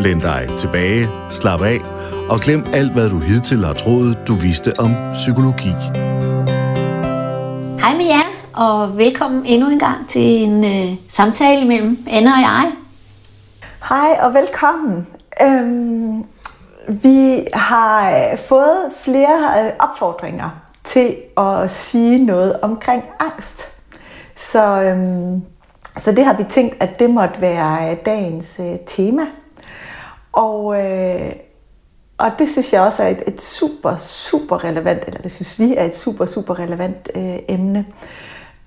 Læn dig tilbage, slap af og glem alt, hvad du hidtil har troet, du vidste om psykologi. Hej med jer, og velkommen endnu en gang til en øh, samtale mellem Anne og jeg. Hej og velkommen. Øhm, vi har øh, fået flere øh, opfordringer til at sige noget omkring angst. Så, øhm, så det har vi tænkt, at det måtte være øh, dagens øh, tema. Og, øh, og det synes jeg også er et, et super, super relevant, eller det synes vi er et super, super relevant øh, emne.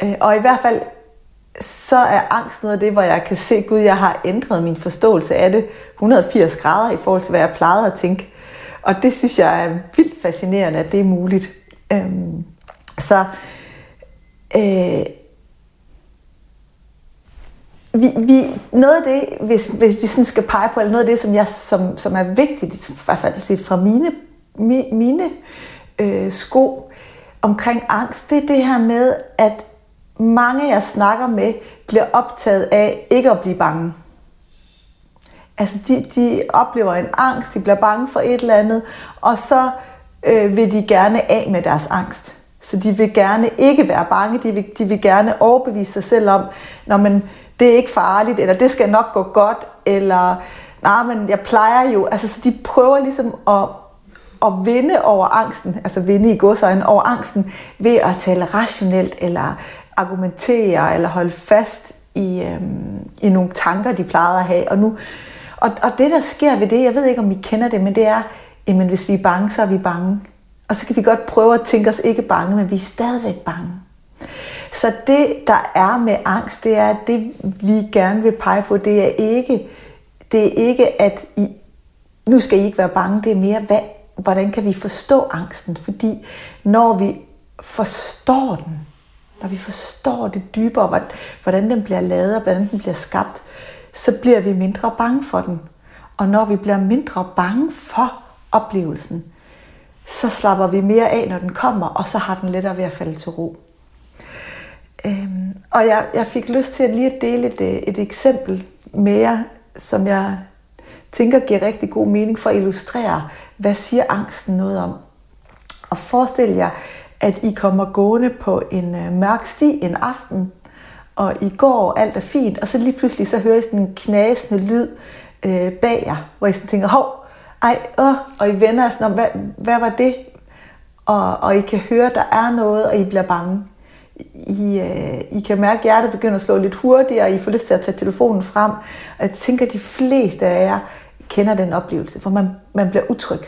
Øh, og i hvert fald så er angst noget af det, hvor jeg kan se, Gud, jeg har ændret min forståelse af det 180 grader i forhold til, hvad jeg plejede at tænke. Og det synes jeg er vildt fascinerende, at det er muligt. Øhm, så øh, vi, vi, noget af det, hvis, hvis vi sådan skal pege på, eller noget af det, som, jeg, som, som er vigtigt, i hvert fald set fra mine, mine øh, sko omkring angst, det er det her med, at mange jeg snakker med, bliver optaget af ikke at blive bange. Altså de, de oplever en angst, de bliver bange for et eller andet, og så øh, vil de gerne af med deres angst. Så de vil gerne ikke være bange, de vil, de vil gerne overbevise sig selv om, når man, det er ikke farligt, eller det skal nok gå godt, eller nej, men jeg plejer jo, altså så de prøver ligesom at, at vinde over angsten, altså vinde i godsøjne over angsten, ved at tale rationelt, eller argumentere, eller holde fast i, øhm, i nogle tanker, de plejede at have. Og, nu, og, og det, der sker ved det, jeg ved ikke, om I kender det, men det er, jamen hvis vi er bange, så er vi bange. Og så kan vi godt prøve at tænke os ikke bange, men vi er stadigvæk bange. Så det, der er med angst, det er, at det vi gerne vil pege på, det er ikke, det er ikke at I, nu skal I ikke være bange, det er mere, hvad, hvordan kan vi forstå angsten? Fordi når vi forstår den, når vi forstår det dybere, hvordan den bliver lavet og hvordan den bliver skabt, så bliver vi mindre bange for den. Og når vi bliver mindre bange for oplevelsen, så slapper vi mere af, når den kommer, og så har den lettere ved at falde til ro. Øhm, og jeg, jeg fik lyst til at lige at dele et, øh, et eksempel med jer, som jeg tænker giver rigtig god mening for at illustrere, hvad siger angsten noget om. Og forestil jer, at I kommer gående på en øh, mørk sti en aften, og I går, alt er fint, og så lige pludselig så hører I sådan en knasende lyd øh, bag jer, hvor I sådan tænker, hov, ej, åh, og I vender sådan om, hvad, hvad var det? Og, og I kan høre, der er noget, og I bliver bange. I, øh, I kan mærke, at hjertet begynder at slå lidt hurtigere, og I får lyst til at tage telefonen frem. Og jeg tænker, at de fleste af jer kender den oplevelse, for man, man bliver utryg.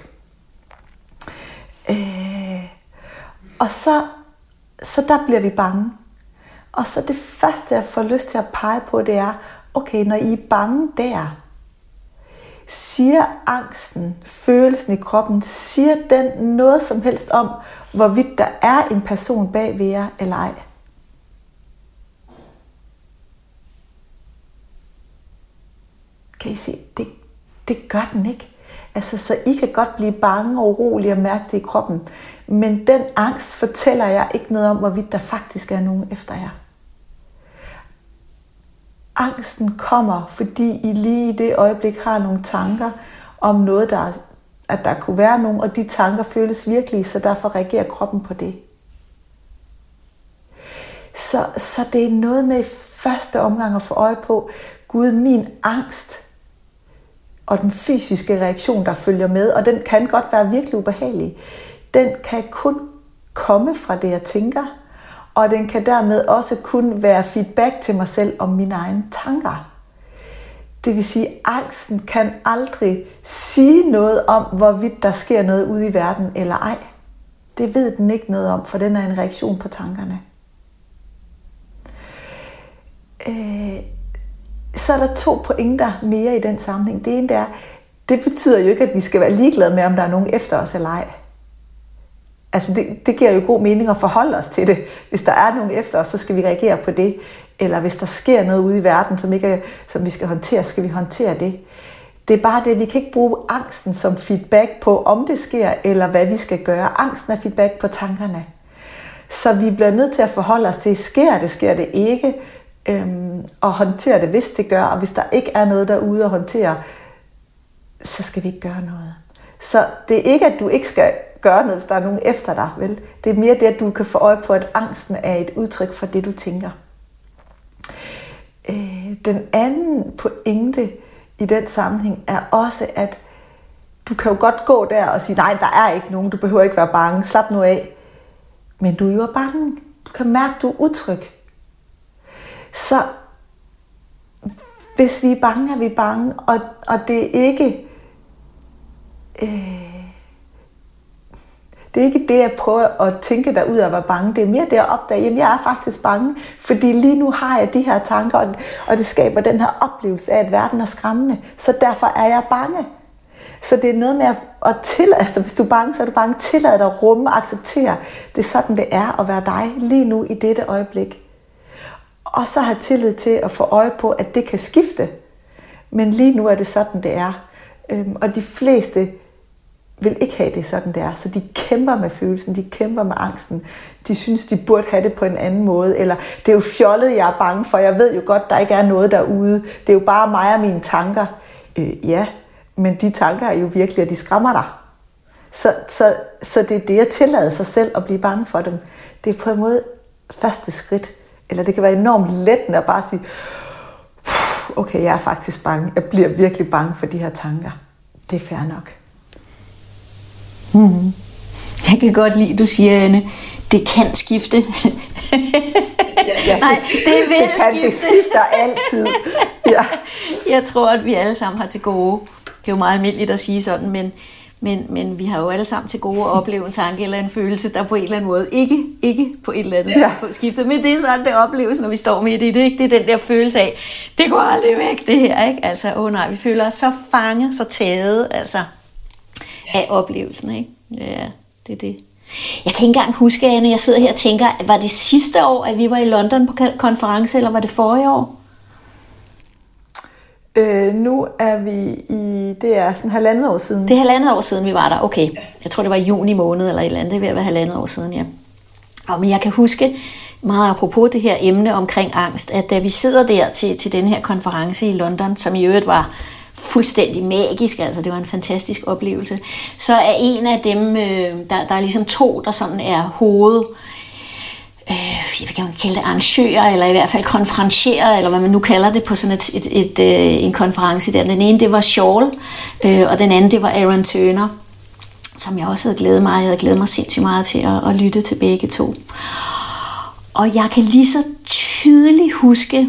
Øh, og så, så der bliver vi bange. Og så det første, jeg får lyst til at pege på, det er, okay, når I er bange der, siger angsten, følelsen i kroppen, siger den noget som helst om, hvorvidt der er en person bag ved jer eller ej? Kan I se, det, det gør den ikke. Altså, så I kan godt blive bange og urolige og mærke det i kroppen. Men den angst fortæller jeg ikke noget om, hvorvidt der faktisk er nogen efter jer. Angsten kommer, fordi I lige i det øjeblik har nogle tanker om noget, der, at der kunne være nogen, og de tanker føles virkelige, så derfor reagerer kroppen på det. Så, så det er noget med i første omgang at få øje på, Gud, min angst og den fysiske reaktion, der følger med, og den kan godt være virkelig ubehagelig, den kan kun komme fra det, jeg tænker, og den kan dermed også kun være feedback til mig selv om mine egne tanker. Det vil sige, at angsten kan aldrig sige noget om, hvorvidt der sker noget ude i verden eller ej. Det ved den ikke noget om, for den er en reaktion på tankerne. Øh, så er der to pointer mere i den sammenhæng. Det ene er, det betyder jo ikke, at vi skal være ligeglade med, om der er nogen efter os eller ej. Altså det, det giver jo god mening at forholde os til det. Hvis der er nogen efter os, så skal vi reagere på det. Eller hvis der sker noget ude i verden, som, ikke er, som vi skal håndtere, skal vi håndtere det. Det er bare det, vi kan ikke bruge angsten som feedback på, om det sker, eller hvad vi skal gøre. Angsten er feedback på tankerne. Så vi bliver nødt til at forholde os til, sker det, sker det ikke, øhm, og håndtere det, hvis det gør. Og hvis der ikke er noget derude at håndtere, så skal vi ikke gøre noget. Så det er ikke, at du ikke skal gøre noget, hvis der er nogen efter dig, vel? Det er mere det, at du kan få øje på, at angsten er et udtryk for det, du tænker. Øh, den anden pointe i den sammenhæng er også, at du kan jo godt gå der og sige, nej, der er ikke nogen, du behøver ikke være bange, slap nu af. Men du er jo bange. Du kan mærke, du er utryg. Så hvis vi er bange, er vi bange, og, og det er ikke... Øh, det er ikke det, jeg prøver at tænke dig ud af at være bange. Det er mere det at opdage, at jeg er faktisk bange, fordi lige nu har jeg de her tanker, og, og det skaber den her oplevelse af, at verden er skræmmende. Så derfor er jeg bange. Så det er noget med at tillade, altså hvis du er bange, så er du bange, tillade dig at rumme og acceptere. Det er sådan, det er at være dig lige nu i dette øjeblik. Og så have tillid til at få øje på, at det kan skifte. Men lige nu er det sådan, det er. Øhm, og de fleste vil ikke have det sådan, det er. Så de kæmper med følelsen, de kæmper med angsten. De synes, de burde have det på en anden måde. Eller det er jo fjollet, jeg er bange for. Jeg ved jo godt, der ikke er noget derude. Det er jo bare mig og mine tanker. Øh, ja, men de tanker er jo virkelig, at de skræmmer dig. Så, så, så det er det at tillade sig selv at blive bange for dem. Det er på en måde første skridt. Eller det kan være enormt lettende at bare sige, okay, jeg er faktisk bange. Jeg bliver virkelig bange for de her tanker. Det er fair nok. Mm-hmm. Jeg kan godt lide, du siger, Anne, det kan skifte. Nej, det vil det kan, skifte. Det skifter altid. Ja. Jeg tror, at vi alle sammen har til gode. Det er jo meget almindeligt at sige sådan, men, men, men vi har jo alle sammen til gode at opleve en tanke eller en følelse, der på en eller anden måde ikke, ikke på et eller andet ja. skiftet. Men det er sådan, det opleves, når vi står midt i det. Ikke? Det er den der følelse af, det går aldrig væk, det her. Ikke? Altså, åh oh nej, vi føler os så fanget, så taget altså, af oplevelsen. Ikke? Ja, det er det. Jeg kan ikke engang huske, Anne, jeg sidder her og tænker, var det sidste år, at vi var i London på konference, eller var det forrige år? Øh, nu er vi i, det er sådan halvandet år siden. Det er halvandet år siden, vi var der. Okay. Jeg tror, det var i juni måned eller et eller andet. Det er ved at være halvandet år siden, ja. Og, men jeg kan huske, meget apropos det her emne omkring angst, at da vi sidder der til, til den her konference i London, som i øvrigt var fuldstændig magisk, altså det var en fantastisk oplevelse, så er en af dem, øh, der, der er ligesom to, der sådan er hoved, øh, jeg vil kalde det arrangører, eller i hvert fald konferencierer, eller hvad man nu kalder det på sådan et, et, et, øh, en konference der. Den ene, det var Shawl, øh, og den anden, det var Aaron Turner, som jeg også havde glædet mig. Jeg havde glædet mig sindssygt meget til at, at lytte til begge to. Og jeg kan lige så tydeligt huske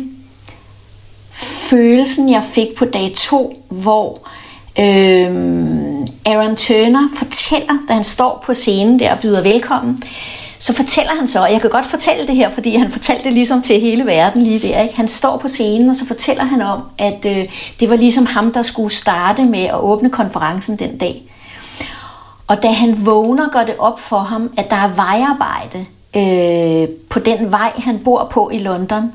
følelsen, jeg fik på dag to, hvor øh, Aaron Turner fortæller, da han står på scenen der og byder velkommen, så fortæller han så, og jeg kan godt fortælle det her, fordi han fortalte det ligesom til hele verden lige der. Ikke? Han står på scenen, og så fortæller han om, at øh, det var ligesom ham, der skulle starte med at åbne konferencen den dag. Og da han vågner, går det op for ham, at der er vejarbejde øh, på den vej, han bor på i London.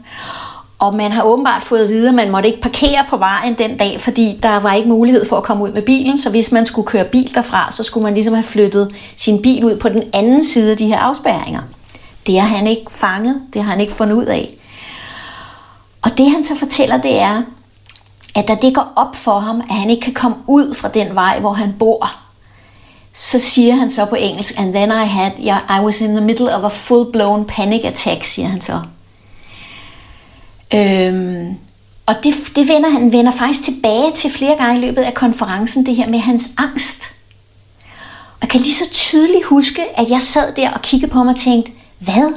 Og man har åbenbart fået at vide, at man måtte ikke parkere på vejen den dag, fordi der var ikke mulighed for at komme ud med bilen. Så hvis man skulle køre bil derfra, så skulle man ligesom have flyttet sin bil ud på den anden side af de her afspærringer. Det har han ikke fanget, det har han ikke fundet ud af. Og det han så fortæller, det er, at da det går op for ham, at han ikke kan komme ud fra den vej, hvor han bor, så siger han så på engelsk, and then I had, yeah, I was in the middle of a full-blown panic attack, siger han så. Øhm, og det, det vender han vender faktisk tilbage til flere gange i løbet af konferencen, det her med hans angst. Og jeg kan lige så tydeligt huske, at jeg sad der og kiggede på mig og tænkte, hvad?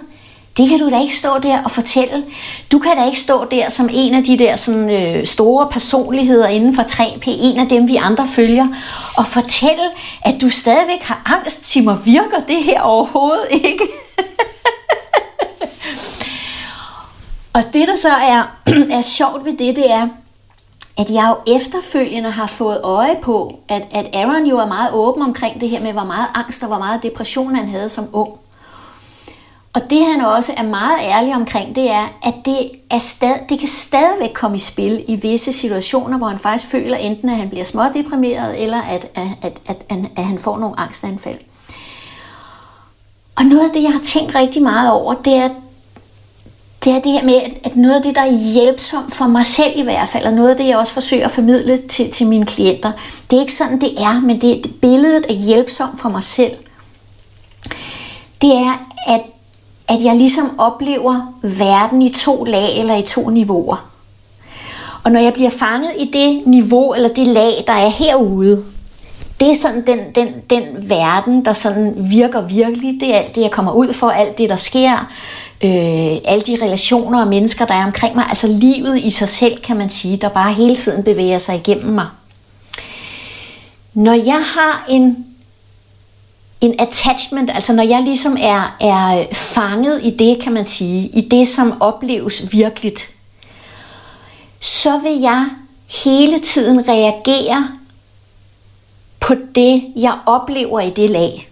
Det kan du da ikke stå der og fortælle. Du kan da ikke stå der som en af de der sådan, øh, store personligheder inden for 3P, en af dem vi andre følger, og fortælle, at du stadigvæk har angst. Sig mig, virker det her overhovedet ikke? Og det, der så er, er sjovt ved det, det er, at jeg jo efterfølgende har fået øje på, at, at Aaron jo er meget åben omkring det her med, hvor meget angst og hvor meget depression han havde som ung. Og det han også er meget ærlig omkring, det er, at det, er stad, det kan stadigvæk komme i spil i visse situationer, hvor han faktisk føler enten, at han bliver smådeprimeret, eller at, at, at, at, at, at han får nogle angstanfald. Og noget af det, jeg har tænkt rigtig meget over, det er, det er det her med, at noget af det, der er hjælpsomt for mig selv i hvert fald, og noget af det, jeg også forsøger at formidle til, til mine klienter, det er ikke sådan, det er, men det, det billedet er hjælpsomt for mig selv. Det er, at, at jeg ligesom oplever verden i to lag eller i to niveauer. Og når jeg bliver fanget i det niveau eller det lag, der er herude, det er sådan den, den, den verden, der sådan virker virkelig. Det er alt det, jeg kommer ud for, alt det, der sker, øh, alle de relationer og mennesker, der er omkring mig. Altså livet i sig selv, kan man sige, der bare hele tiden bevæger sig igennem mig. Når jeg har en, en attachment, altså når jeg ligesom er, er fanget i det, kan man sige, i det, som opleves virkeligt, så vil jeg hele tiden reagere på det, jeg oplever i det lag.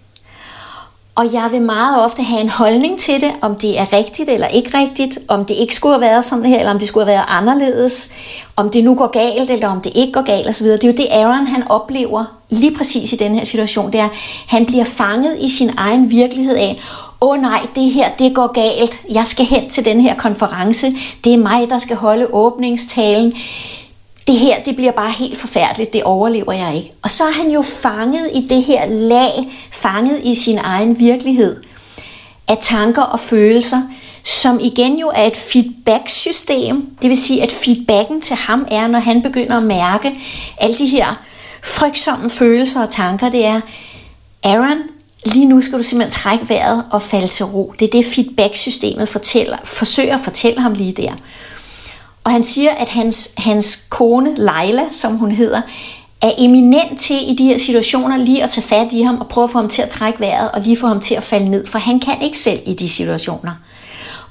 Og jeg vil meget ofte have en holdning til det, om det er rigtigt eller ikke rigtigt, om det ikke skulle have været sådan her, eller om det skulle have været anderledes, om det nu går galt, eller om det ikke går galt osv. Det er jo det, Aaron han oplever lige præcis i den her situation. Det er, han bliver fanget i sin egen virkelighed af, åh oh, nej, det her, det går galt. Jeg skal hen til den her konference. Det er mig, der skal holde åbningstalen det her, det bliver bare helt forfærdeligt, det overlever jeg ikke. Og så er han jo fanget i det her lag, fanget i sin egen virkelighed af tanker og følelser, som igen jo er et feedback-system. Det vil sige, at feedbacken til ham er, når han begynder at mærke alle de her frygtsomme følelser og tanker, det er, Aaron, lige nu skal du simpelthen trække vejret og falde til ro. Det er det feedback-systemet fortæller, forsøger at fortælle ham lige der. Og han siger, at hans, hans kone, Leila, som hun hedder, er eminent til i de her situationer lige at tage fat i ham og prøve at få ham til at trække vejret og lige få ham til at falde ned, for han kan ikke selv i de situationer.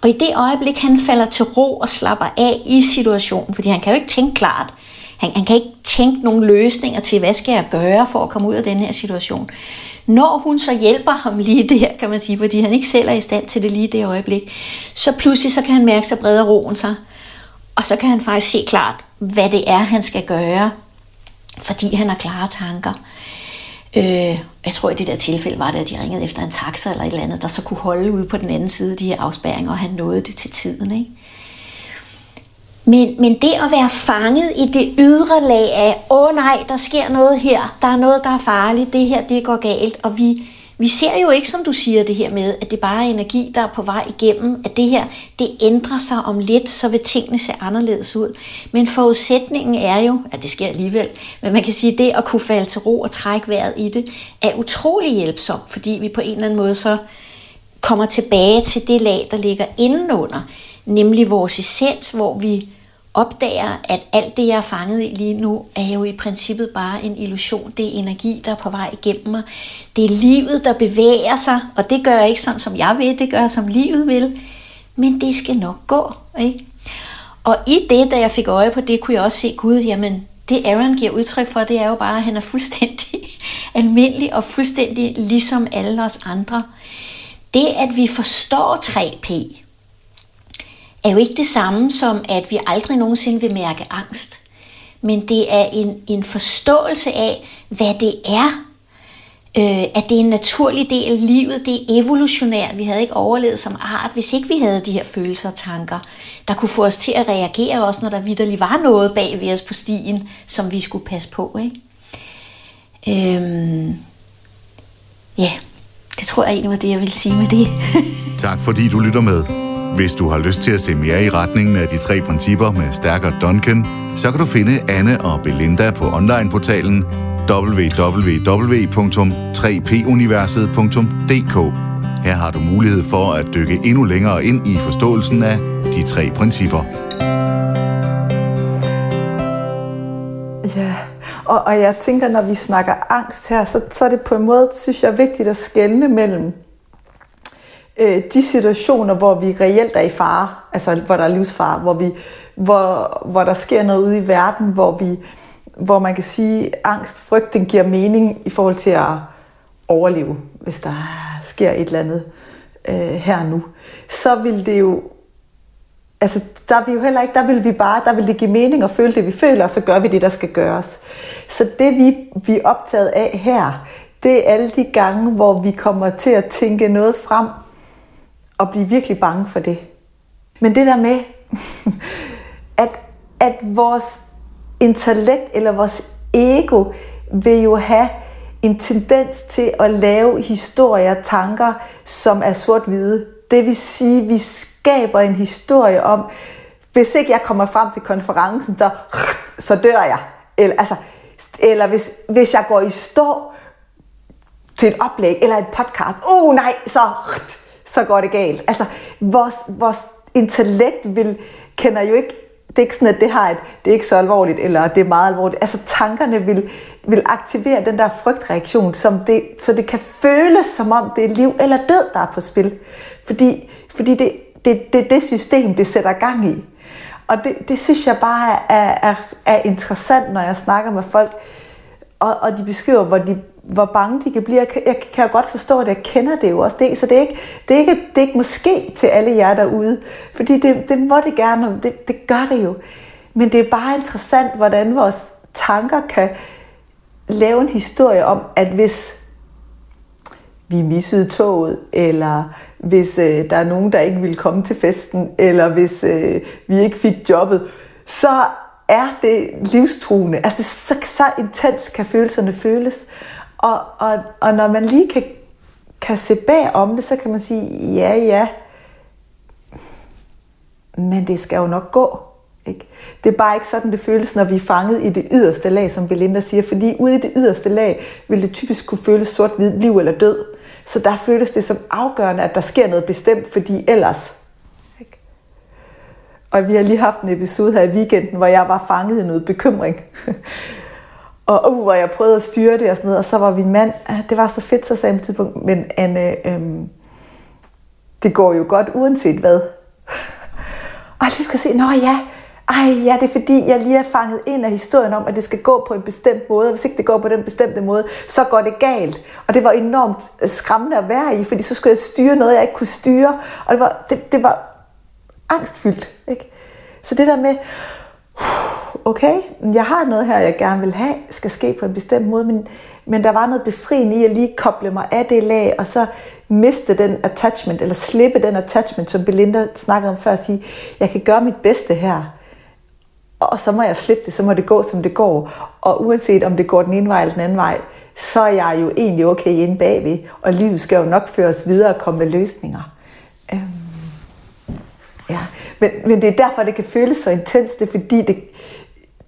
Og i det øjeblik, han falder til ro og slapper af i situationen, fordi han kan jo ikke tænke klart, han, han kan ikke tænke nogle løsninger til, hvad skal jeg gøre for at komme ud af den her situation. Når hun så hjælper ham lige der, kan man sige, fordi han ikke selv er i stand til det lige det øjeblik, så pludselig så kan han mærke, så breder roen sig. Og så kan han faktisk se klart, hvad det er, han skal gøre, fordi han har klare tanker. Øh, jeg tror, i det der tilfælde var det, at de ringede efter en taxa eller et eller andet, der så kunne holde ude på den anden side af de her afspærringer, og han nåede det til tiden. Ikke? Men, men det at være fanget i det ydre lag af, åh nej, der sker noget her, der er noget, der er farligt, det her, det går galt, og vi, vi ser jo ikke, som du siger, det her med, at det bare er energi, der er på vej igennem, at det her, det ændrer sig om lidt, så vil tingene se anderledes ud. Men forudsætningen er jo, at det sker alligevel, men man kan sige, at det at kunne falde til ro og trække vejret i det, er utrolig hjælpsomt, fordi vi på en eller anden måde så kommer tilbage til det lag, der ligger indenunder, nemlig vores essens, hvor vi opdager, at alt det, jeg er fanget i lige nu, er jo i princippet bare en illusion. Det er energi, der er på vej igennem mig. Det er livet, der bevæger sig, og det gør jeg ikke sådan, som jeg vil, det gør jeg, som livet vil. Men det skal nok gå, ikke? Og i det, da jeg fik øje på det, kunne jeg også se, Gud, jamen, det Aaron giver udtryk for, det er jo bare, at han er fuldstændig almindelig og fuldstændig ligesom alle os andre. Det, at vi forstår 3P, er jo ikke det samme som, at vi aldrig nogensinde vil mærke angst. Men det er en, en forståelse af, hvad det er. Øh, at det er en naturlig del af livet. Det er evolutionært. Vi havde ikke overlevet som art, hvis ikke vi havde de her følelser og tanker, der kunne få os til at reagere også, når der vidderlig var noget bag ved os på stien, som vi skulle passe på. Ikke? Øhm, ja, det tror jeg egentlig var det, jeg ville sige med det. tak fordi du lytter med. Hvis du har lyst til at se mere i retningen af de tre principper med stærkere Duncan, så kan du finde Anne og Belinda på onlineportalen www.3puniverset.dk. Her har du mulighed for at dykke endnu længere ind i forståelsen af de tre principper. Ja, og, og jeg tænker, når vi snakker angst her, så, så er det på en måde, synes jeg, vigtigt at skelne mellem øh, de situationer, hvor vi reelt er i fare, altså hvor der er livsfare, hvor, vi, hvor, hvor der sker noget ude i verden, hvor, vi, hvor man kan sige, angst, frygt, den giver mening i forhold til at overleve, hvis der sker et eller andet øh, her nu, så vil det jo altså, der er vi jo heller ikke, der vil vi bare, der vil det give mening at føle det, vi føler, og så gør vi det, der skal gøres. Så det, vi, vi er optaget af her, det er alle de gange, hvor vi kommer til at tænke noget frem, og blive virkelig bange for det. Men det der med, at, at vores intellekt eller vores ego vil jo have en tendens til at lave historier og tanker, som er sort-hvide. Det vil sige, at vi skaber en historie om, hvis ikke jeg kommer frem til konferencen, der, så dør jeg. Eller, altså, eller hvis, hvis jeg går i stå til et oplæg eller et podcast, oh nej, så, så går det galt. Altså, vores, vores intellekt vil, kender jo ikke det er ikke sådan, at det har et, det er ikke så alvorligt, eller det er meget alvorligt. Altså tankerne vil, vil aktivere den der frygtreaktion, som det, så det kan føles som om det er liv eller død, der er på spil. Fordi, fordi det, det, det, det system, det sætter gang i. Og det, det synes jeg bare er, er, er interessant, når jeg snakker med folk, og, og de beskriver, hvor, de, hvor bange de kan blive. Jeg kan, jeg kan jo godt forstå at jeg kender det jo også. Det, så det er, ikke, det, er ikke, det er ikke måske til alle jer derude, fordi det, det må det gerne, det, det gør det jo. Men det er bare interessant, hvordan vores tanker kan lave en historie om, at hvis vi missede toget, eller hvis øh, der er nogen, der ikke vil komme til festen, eller hvis øh, vi ikke fik jobbet, så er det livstruende. Altså det, så, så intens kan følelserne føles. Og, og, og når man lige kan, kan se bag om det, så kan man sige, ja, ja, men det skal jo nok gå. Ikke? Det er bare ikke sådan, det føles, når vi er fanget i det yderste lag, som Belinda siger, fordi ude i det yderste lag vil det typisk kunne føles sort-hvid, liv eller død. Så der føles det som afgørende, at der sker noget bestemt, fordi ellers. Ikke? Og vi har lige haft en episode her i weekenden, hvor jeg var fanget i noget bekymring. og uh, og jeg prøvede at styre det og sådan noget, og så var min mand, ah, det var så fedt, så sagde han på tidspunkt, men Anne, øhm, det går jo godt uanset hvad. og jeg lige skulle se, nå ja, ej, ja, det er fordi, jeg lige er fanget ind af historien om, at det skal gå på en bestemt måde, og hvis ikke det går på den bestemte måde, så går det galt. Og det var enormt øh, skræmmende at være i, fordi så skulle jeg styre noget, jeg ikke kunne styre, og det var, det, det var angstfyldt. Ikke? Så det der med, okay, jeg har noget her, jeg gerne vil have, skal ske på en bestemt måde, men, men der var noget befriende i at lige koble mig af det lag, og så miste den attachment, eller slippe den attachment, som Belinda snakkede om før, og sige, jeg kan gøre mit bedste her og så må jeg slippe det, så må det gå, som det går. Og uanset om det går den ene vej eller den anden vej, så er jeg jo egentlig okay inde bagved, og livet skal jo nok føres videre og komme med løsninger. Øhm, ja. men, men det er derfor, det kan føles så intenst, det er fordi det,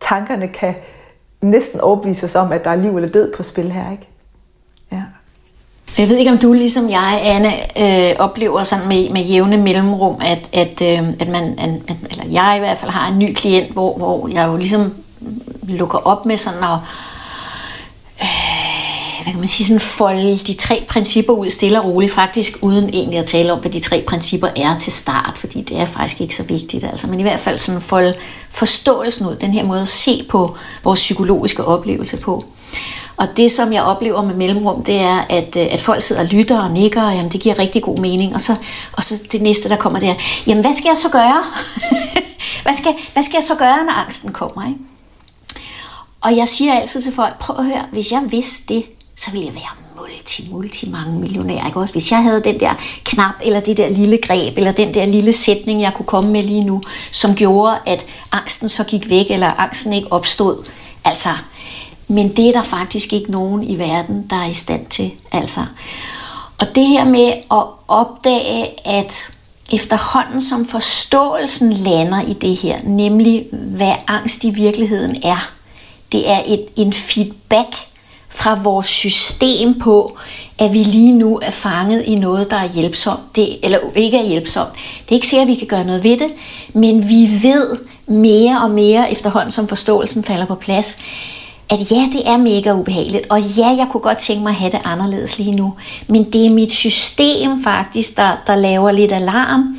tankerne kan næsten overbevise os om, at der er liv eller død på spil her. Ikke? Ja. Jeg ved ikke, om du ligesom jeg, Anne, øh, oplever sådan med, med jævne mellemrum, at, at, øh, at man, at, eller jeg i hvert fald har en ny klient, hvor, hvor jeg jo ligesom lukker op med sådan at, øh, hvad kan man sige, sådan folde de tre principper ud stille og roligt, faktisk uden egentlig at tale om, hvad de tre principper er til start, fordi det er faktisk ikke så vigtigt, altså, men i hvert fald sådan folde forståelsen ud, den her måde at se på vores psykologiske oplevelse på. Og det, som jeg oplever med mellemrum, det er, at, øh, at folk sidder og lytter og nikker, og jamen, det giver rigtig god mening. Og så, og så det næste, der kommer, det er, jamen, hvad skal jeg så gøre? hvad, skal, hvad skal jeg så gøre, når angsten kommer? Ikke? Og jeg siger altid til folk, prøv at høre, hvis jeg vidste det, så ville jeg være multi, multi mange millionær. Ikke? Også hvis jeg havde den der knap, eller det der lille greb, eller den der lille sætning, jeg kunne komme med lige nu, som gjorde, at angsten så gik væk, eller angsten ikke opstod. Altså, men det er der faktisk ikke nogen i verden, der er i stand til. Altså. Og det her med at opdage, at efterhånden som forståelsen lander i det her, nemlig hvad angst i virkeligheden er, det er et, en feedback fra vores system på, at vi lige nu er fanget i noget, der er hjælpsomt, det, eller ikke er hjælpsomt. Det er ikke sikkert, at vi kan gøre noget ved det, men vi ved mere og mere efterhånden, som forståelsen falder på plads, at ja, det er mega ubehageligt, og ja, jeg kunne godt tænke mig at have det anderledes lige nu, men det er mit system faktisk, der, der laver lidt alarm,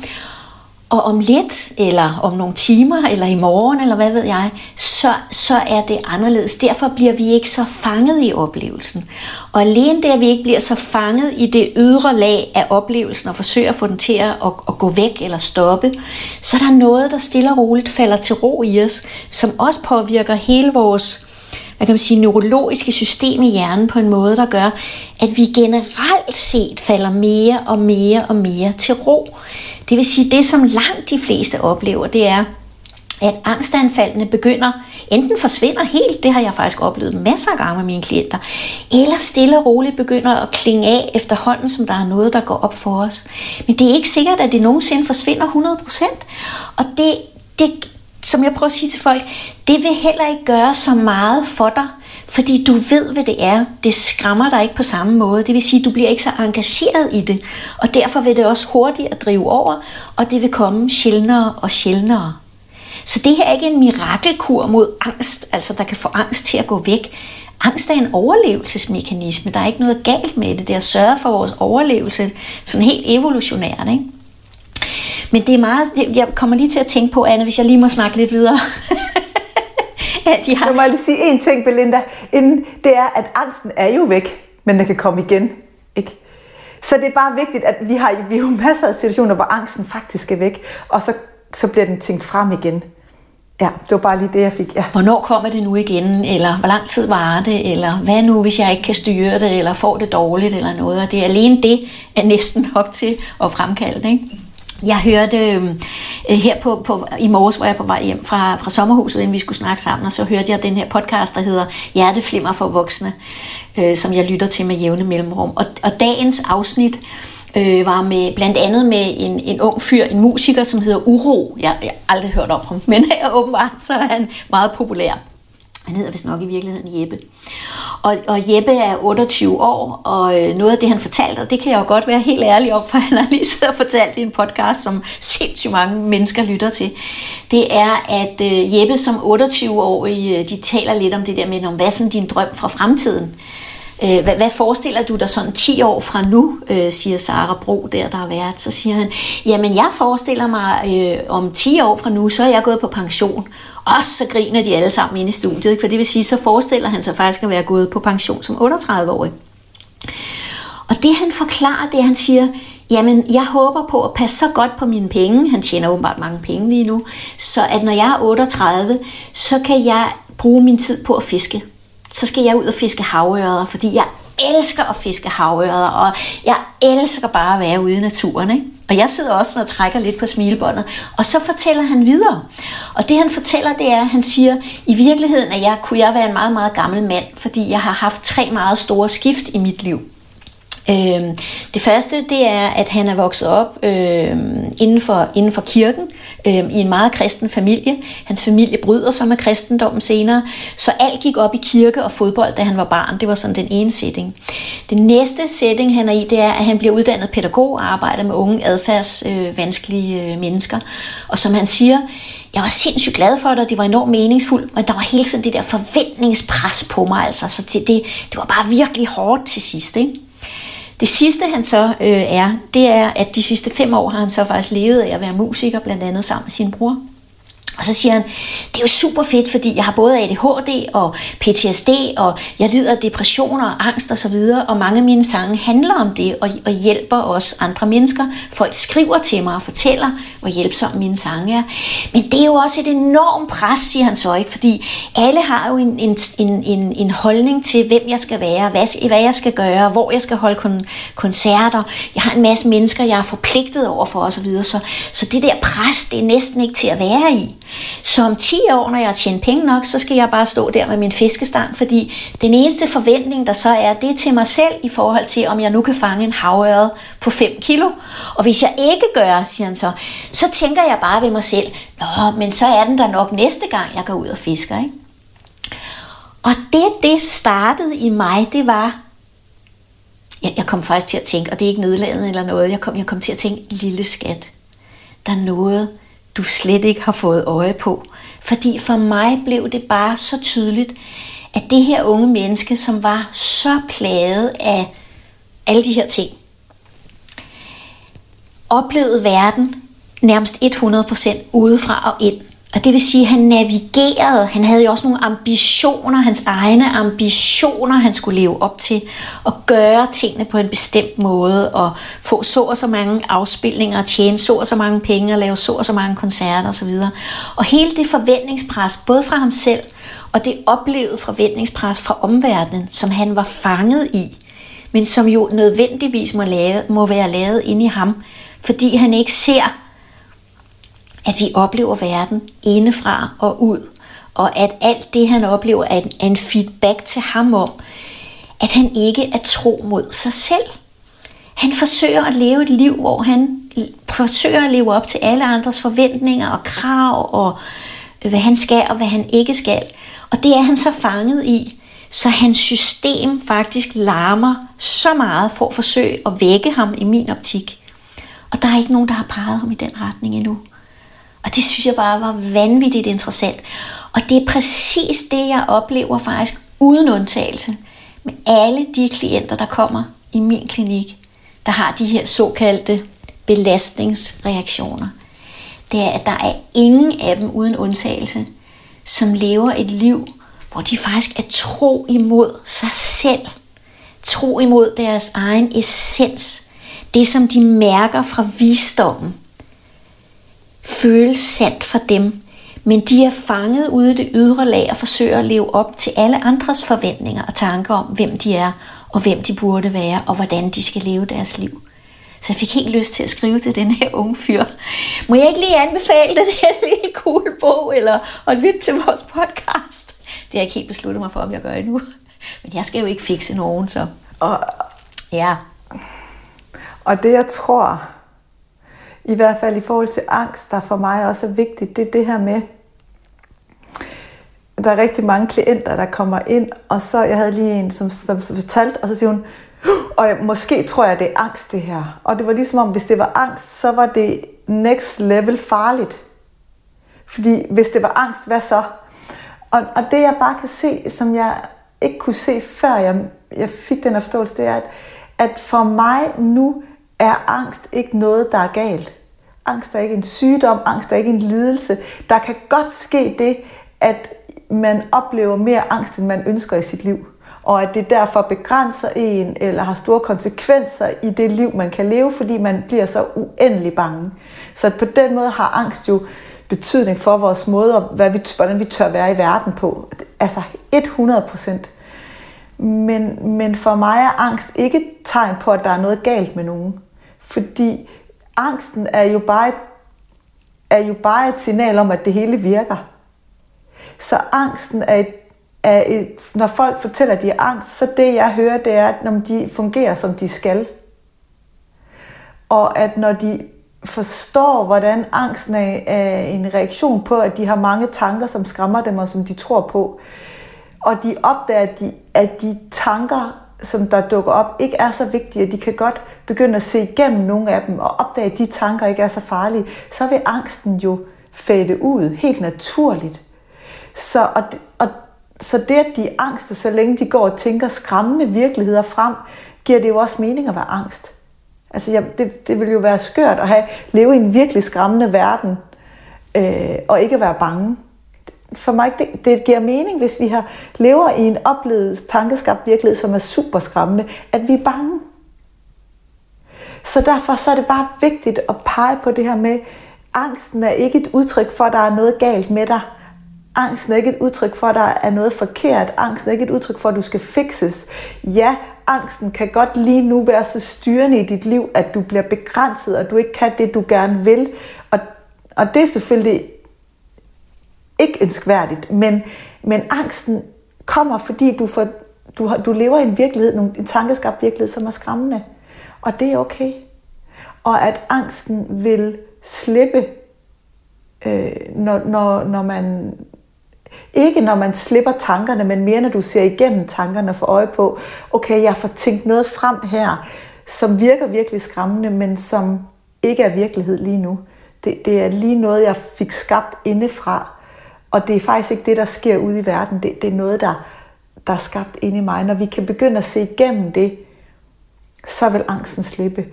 og om lidt, eller om nogle timer, eller i morgen, eller hvad ved jeg, så, så er det anderledes. Derfor bliver vi ikke så fanget i oplevelsen. Og alene det, at vi ikke bliver så fanget i det ydre lag af oplevelsen, og forsøger at få den til at, at, at gå væk eller stoppe, så er der noget, der stille og roligt falder til ro i os, som også påvirker hele vores hvad kan man sige, neurologiske system i hjernen på en måde, der gør, at vi generelt set falder mere og mere og mere til ro. Det vil sige, det som langt de fleste oplever, det er, at angstanfaldene begynder, enten forsvinder helt, det har jeg faktisk oplevet masser af gange med mine klienter, eller stille og roligt begynder at klinge af efterhånden, som der er noget, der går op for os. Men det er ikke sikkert, at det nogensinde forsvinder 100%. Og det, det, som jeg prøver at sige til folk, det vil heller ikke gøre så meget for dig, fordi du ved, hvad det er. Det skræmmer dig ikke på samme måde. Det vil sige, du bliver ikke så engageret i det. Og derfor vil det også hurtigt at drive over, og det vil komme sjældnere og sjældnere. Så det her er ikke en mirakelkur mod angst, altså der kan få angst til at gå væk. Angst er en overlevelsesmekanisme. Der er ikke noget galt med det. Det er at sørge for vores overlevelse, sådan helt evolutionært. Ikke? Men det er meget, jeg kommer lige til at tænke på, Anne, hvis jeg lige må snakke lidt videre. at. Jeg må lige sige en ting, Belinda, inden det er, at angsten er jo væk, men den kan komme igen. Ikke? Så det er bare vigtigt, at vi har, vi har jo masser af situationer, hvor angsten faktisk er væk, og så, så bliver den tænkt frem igen. Ja, det var bare lige det, jeg fik. Ja. Hvornår kommer det nu igen? Eller hvor lang tid varer det? Eller hvad nu, hvis jeg ikke kan styre det? Eller får det dårligt? Eller noget? Og det er alene det, er næsten nok til at fremkalde det. Ikke? Jeg hørte øhm, øh, her på, på, i morges, hvor jeg på vej hjem fra, fra sommerhuset, inden vi skulle snakke sammen, og så hørte jeg den her podcast, der hedder Hjerteflimmer for voksne, øh, som jeg lytter til med jævne mellemrum. Og, og dagens afsnit øh, var med blandt andet med en, en ung fyr, en musiker, som hedder Uro. Jeg, jeg har aldrig hørt om ham, men åbenbart så er han meget populær. Han hedder vist nok i virkeligheden Jeppe. Og, og Jeppe er 28 år, og øh, noget af det, han fortalte, og det kan jeg jo godt være helt ærlig om, for han har lige siddet og fortalt i en podcast, som sindssygt mange mennesker lytter til, det er, at øh, Jeppe som 28-årig, øh, de taler lidt om det der med, hvad er din drøm fra fremtiden? Hvad, hvad forestiller du dig sådan 10 år fra nu, siger Sara Bro, der der har været. Så siger han, jamen jeg forestiller mig, øh, om 10 år fra nu, så er jeg gået på pension. Og så griner de alle sammen inde i studiet, ikke? for det vil sige, så forestiller han sig faktisk at være gået på pension som 38-årig. Og det han forklarer, det han siger, jamen jeg håber på at passe så godt på mine penge, han tjener åbenbart mange penge lige nu, så at når jeg er 38, så kan jeg bruge min tid på at fiske. Så skal jeg ud og fiske havørder, fordi jeg elsker at fiske havørder, og jeg elsker bare at være ude i naturen. Ikke? Og jeg sidder også og trækker lidt på smilebåndet. Og så fortæller han videre. Og det han fortæller, det er, at han siger, i virkeligheden at jeg, kunne jeg være en meget, meget gammel mand, fordi jeg har haft tre meget store skift i mit liv. Øh, det første, det er, at han er vokset op øh, inden, for, inden for kirken, øh, i en meget kristen familie. Hans familie bryder sig med kristendommen senere, så alt gik op i kirke og fodbold, da han var barn. Det var sådan den ene setting. Den næste setting, han er i, det er, at han bliver uddannet pædagog og arbejder med unge adfærdsvanskelige øh, øh, mennesker. Og som han siger, jeg var sindssygt glad for det, og det var enormt meningsfuldt, men der var hele tiden det der forventningspres på mig, altså, så det, det, det var bare virkelig hårdt til sidst, ikke? Det sidste han så øh, er, det er, at de sidste fem år har han så faktisk levet af at være musiker, blandt andet sammen med sin bror. Og så siger han, det er jo super fedt, fordi jeg har både ADHD og PTSD, og jeg lider af depressioner og angst osv., og, så videre, og mange af mine sange handler om det, og, og hjælper også andre mennesker. Folk skriver til mig og fortæller, hvor hjælpsomme mine sange er. Men det er jo også et enormt pres, siger han så ikke, fordi alle har jo en, en, en, en, en holdning til, hvem jeg skal være, hvad, hvad jeg skal gøre, hvor jeg skal holde kon, koncerter. Jeg har en masse mennesker, jeg er forpligtet over for osv., så, så, så det der pres, det er næsten ikke til at være i. Så om 10 år, når jeg har tjent penge nok, så skal jeg bare stå der med min fiskestang, fordi den eneste forventning, der så er, det er til mig selv i forhold til, om jeg nu kan fange en havørred på 5 kilo. Og hvis jeg ikke gør, siger han så, så tænker jeg bare ved mig selv, Nå, men så er den der nok næste gang, jeg går ud og fisker. Ikke? Og det, det startede i mig, det var, jeg, jeg kom faktisk til at tænke, og det er ikke nedladende eller noget, jeg kom, jeg kom til at tænke, lille skat, der er noget, du slet ikke har fået øje på. Fordi for mig blev det bare så tydeligt, at det her unge menneske, som var så plaget af alle de her ting, oplevede verden nærmest 100% udefra og ind. Og det vil sige, at han navigerede, han havde jo også nogle ambitioner, hans egne ambitioner, han skulle leve op til, og gøre tingene på en bestemt måde, og få så og så mange afspilninger, og tjene så og så mange penge, og lave så og så mange koncerter osv. Og hele det forventningspres, både fra ham selv, og det oplevede forventningspres fra omverdenen, som han var fanget i, men som jo nødvendigvis må, lave, må være lavet inde i ham, fordi han ikke ser at vi oplever verden indefra og ud, og at alt det, han oplever, er en feedback til ham om, at han ikke er tro mod sig selv. Han forsøger at leve et liv, hvor han forsøger at leve op til alle andres forventninger og krav, og øh, hvad han skal og hvad han ikke skal. Og det er han så fanget i, så hans system faktisk larmer så meget for at forsøge at vække ham i min optik. Og der er ikke nogen, der har peget ham i den retning endnu. Og det synes jeg bare var vanvittigt interessant. Og det er præcis det, jeg oplever faktisk uden undtagelse med alle de klienter, der kommer i min klinik, der har de her såkaldte belastningsreaktioner. Det er, at der er ingen af dem uden undtagelse, som lever et liv, hvor de faktisk er tro imod sig selv. Tro imod deres egen essens. Det, som de mærker fra visdommen føles sandt for dem, men de er fanget ude i det ydre lag og forsøger at leve op til alle andres forventninger og tanker om, hvem de er, og hvem de burde være, og hvordan de skal leve deres liv. Så jeg fik helt lyst til at skrive til den her unge fyr. Må jeg ikke lige anbefale den her lille cool bog, eller at lytte til vores podcast? Det har jeg ikke helt besluttet mig for, om jeg gør endnu. Men jeg skal jo ikke fikse nogen, så... Og, ja. Og det jeg tror, i hvert fald i forhold til angst, der for mig også er vigtigt, det er det her med, der er rigtig mange klienter, der kommer ind, og så, jeg havde lige en, som, som, som fortalte, og så siger hun, og jeg, måske tror jeg, det er angst det her. Og det var ligesom om, hvis det var angst, så var det next level farligt. Fordi hvis det var angst, hvad så? Og, og det jeg bare kan se, som jeg ikke kunne se før jeg, jeg fik den forståelse, det er, at, at for mig nu er angst ikke noget, der er galt. Angst er ikke en sygdom, angst er ikke en lidelse. Der kan godt ske det, at man oplever mere angst, end man ønsker i sit liv. Og at det derfor begrænser en, eller har store konsekvenser i det liv, man kan leve, fordi man bliver så uendelig bange. Så på den måde har angst jo betydning for vores måde, og hvad vi, hvordan vi tør være i verden på. Altså 100 procent. Men, men for mig er angst ikke et tegn på, at der er noget galt med nogen. Fordi angsten er jo bare et, er jo bare et signal om, at det hele virker. Så angsten er et, er et, når folk fortæller, at de er angst, så det jeg hører, det er, at når de fungerer, som de skal. Og at når de forstår, hvordan angsten er, er en reaktion på, at de har mange tanker, som skræmmer dem, og som de tror på, og de opdager, at de, at de tanker som der dukker op, ikke er så vigtige, at de kan godt begynde at se igennem nogle af dem og opdage, at de tanker ikke er så farlige, så vil angsten jo fade ud helt naturligt. Så, og, og, så det, at de er angste, så længe de går og tænker skræmmende virkeligheder frem, giver det jo også mening at være angst. Altså, jeg, det, det vil jo være skørt at have, leve i en virkelig skræmmende verden, øh, og ikke være bange for mig, det, det giver mening, hvis vi har lever i en oplevet, tankeskabt virkelighed, som er super skræmmende, at vi er bange. Så derfor så er det bare vigtigt at pege på det her med, angsten er ikke et udtryk for, at der er noget galt med dig. Angsten er ikke et udtryk for, at der er noget forkert. Angsten er ikke et udtryk for, at du skal fikses. Ja, angsten kan godt lige nu være så styrende i dit liv, at du bliver begrænset, og du ikke kan det, du gerne vil. Og, og det er selvfølgelig ikke ønskværdigt, men, men angsten kommer, fordi du, får, du, du lever i en virkelighed, en tankeskabt virkelighed, som er skræmmende. Og det er okay. Og at angsten vil slippe, øh, når, når, når man ikke når man slipper tankerne, men mere når du ser igennem tankerne for øje på, okay, jeg får tænkt noget frem her, som virker virkelig skræmmende, men som ikke er virkelighed lige nu. Det, det er lige noget, jeg fik skabt indefra, og det er faktisk ikke det, der sker ude i verden. Det, det er noget, der der er skabt inde i mig, når vi kan begynde at se igennem det, så vil angsten slippe.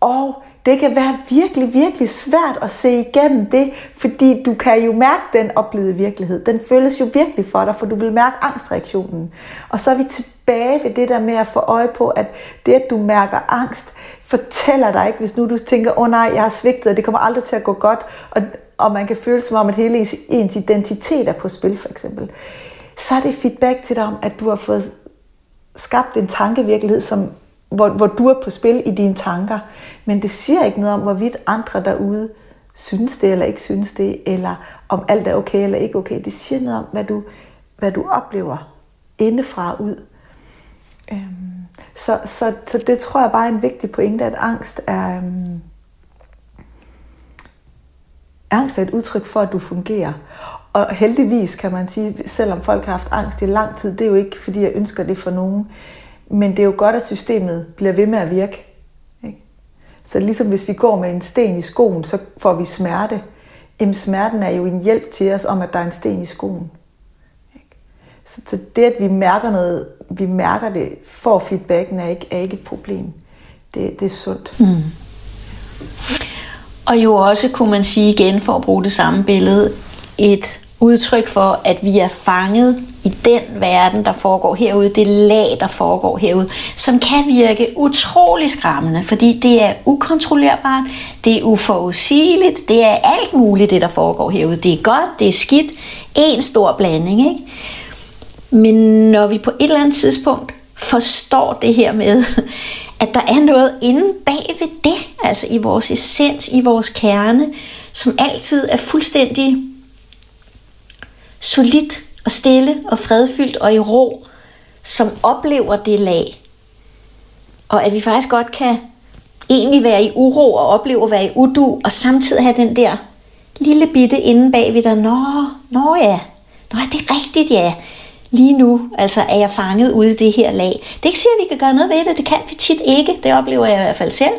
Og det kan være virkelig, virkelig svært at se igennem det, fordi du kan jo mærke den oplevede virkelighed. Den føles jo virkelig for dig, for du vil mærke angstreaktionen. Og så er vi tilbage ved det der med at få øje på, at det, at du mærker angst, fortæller dig ikke, hvis nu du tænker, åh oh, nej, jeg har svigtet, og det kommer aldrig til at gå godt, og, og man kan føle som om, at hele ens, identitet er på spil, for eksempel. Så er det feedback til dig om, at du har fået skabt en tankevirkelighed, som hvor, hvor du er på spil i dine tanker. Men det siger ikke noget om, hvorvidt andre derude synes det eller ikke synes det, eller om alt er okay eller ikke okay. Det siger noget om, hvad du, hvad du oplever indefra ud. Øhm, så, så, så det tror jeg bare er en vigtig pointe, at angst er, øhm, angst er et udtryk for, at du fungerer. Og heldigvis kan man sige, selvom folk har haft angst i lang tid, det er jo ikke, fordi jeg ønsker det for nogen. Men det er jo godt, at systemet bliver ved med at virke. Ikke? Så ligesom hvis vi går med en sten i skoen, så får vi smerte. Jamen smerten er jo en hjælp til os om, at der er en sten i skoen. Ikke? Så, så det, at vi mærker noget, vi mærker det, får feedbacken, er ikke, er ikke et problem. Det, det er sundt. Mm. Og jo også, kunne man sige igen, for at bruge det samme billede, et udtryk for, at vi er fanget i den verden, der foregår herude, det lag, der foregår herude, som kan virke utrolig skræmmende, fordi det er ukontrollerbart, det er uforudsigeligt, det er alt muligt, det der foregår herude. Det er godt, det er skidt, en stor blanding, ikke? Men når vi på et eller andet tidspunkt forstår det her med, at der er noget inde bag ved det, altså i vores essens, i vores kerne, som altid er fuldstændig solidt og stille og fredfyldt og i ro, som oplever det lag. Og at vi faktisk godt kan egentlig være i uro og opleve at være i udu, og samtidig have den der lille bitte inde bagved der, nå, nå ja, nå det er rigtigt ja, lige nu altså er jeg fanget ude i det her lag. Det er ikke sikkert, at vi kan gøre noget ved det, det kan vi tit ikke, det oplever jeg i hvert fald selv,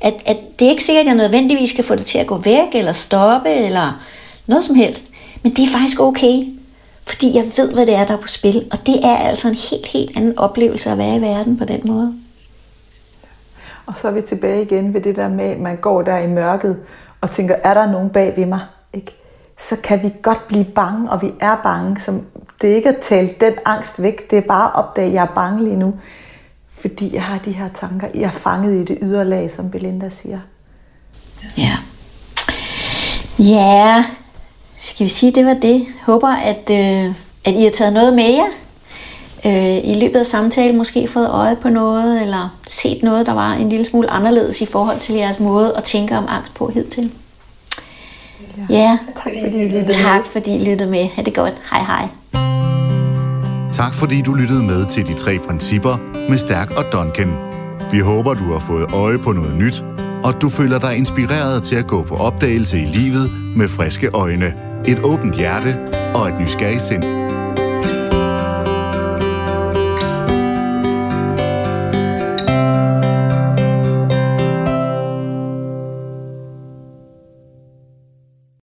at, at det er ikke sikkert, at jeg nødvendigvis skal få det til at gå væk, eller stoppe, eller noget som helst. Men det er faktisk okay, fordi jeg ved, hvad det er, der er på spil. Og det er altså en helt, helt anden oplevelse at være i verden på den måde. Og så er vi tilbage igen ved det der med, at man går der i mørket og tænker, er der nogen bag ved mig? Ikke? Så kan vi godt blive bange, og vi er bange. Som det er ikke at tale den angst væk, det er bare at opdage, at jeg er bange lige nu. Fordi jeg har de her tanker, jeg er fanget i det yderlag, som Belinda siger. Ja. Ja, skal vi sige, det var det. Håber, at, øh, at I har taget noget med jer øh, i løbet af samtalen, måske fået øje på noget, eller set noget, der var en lille smule anderledes i forhold til jeres måde at tænke om angst på hidtil. Ja, ja. tak fordi I lyttede tak, med. fordi I lyttede med. Ha' det godt. Hej hej. Tak fordi du lyttede med til de tre principper med Stærk og Duncan. Vi håber, du har fået øje på noget nyt, og du føler dig inspireret til at gå på opdagelse i livet med friske øjne et åbent hjerte og et nysgerrigt sind.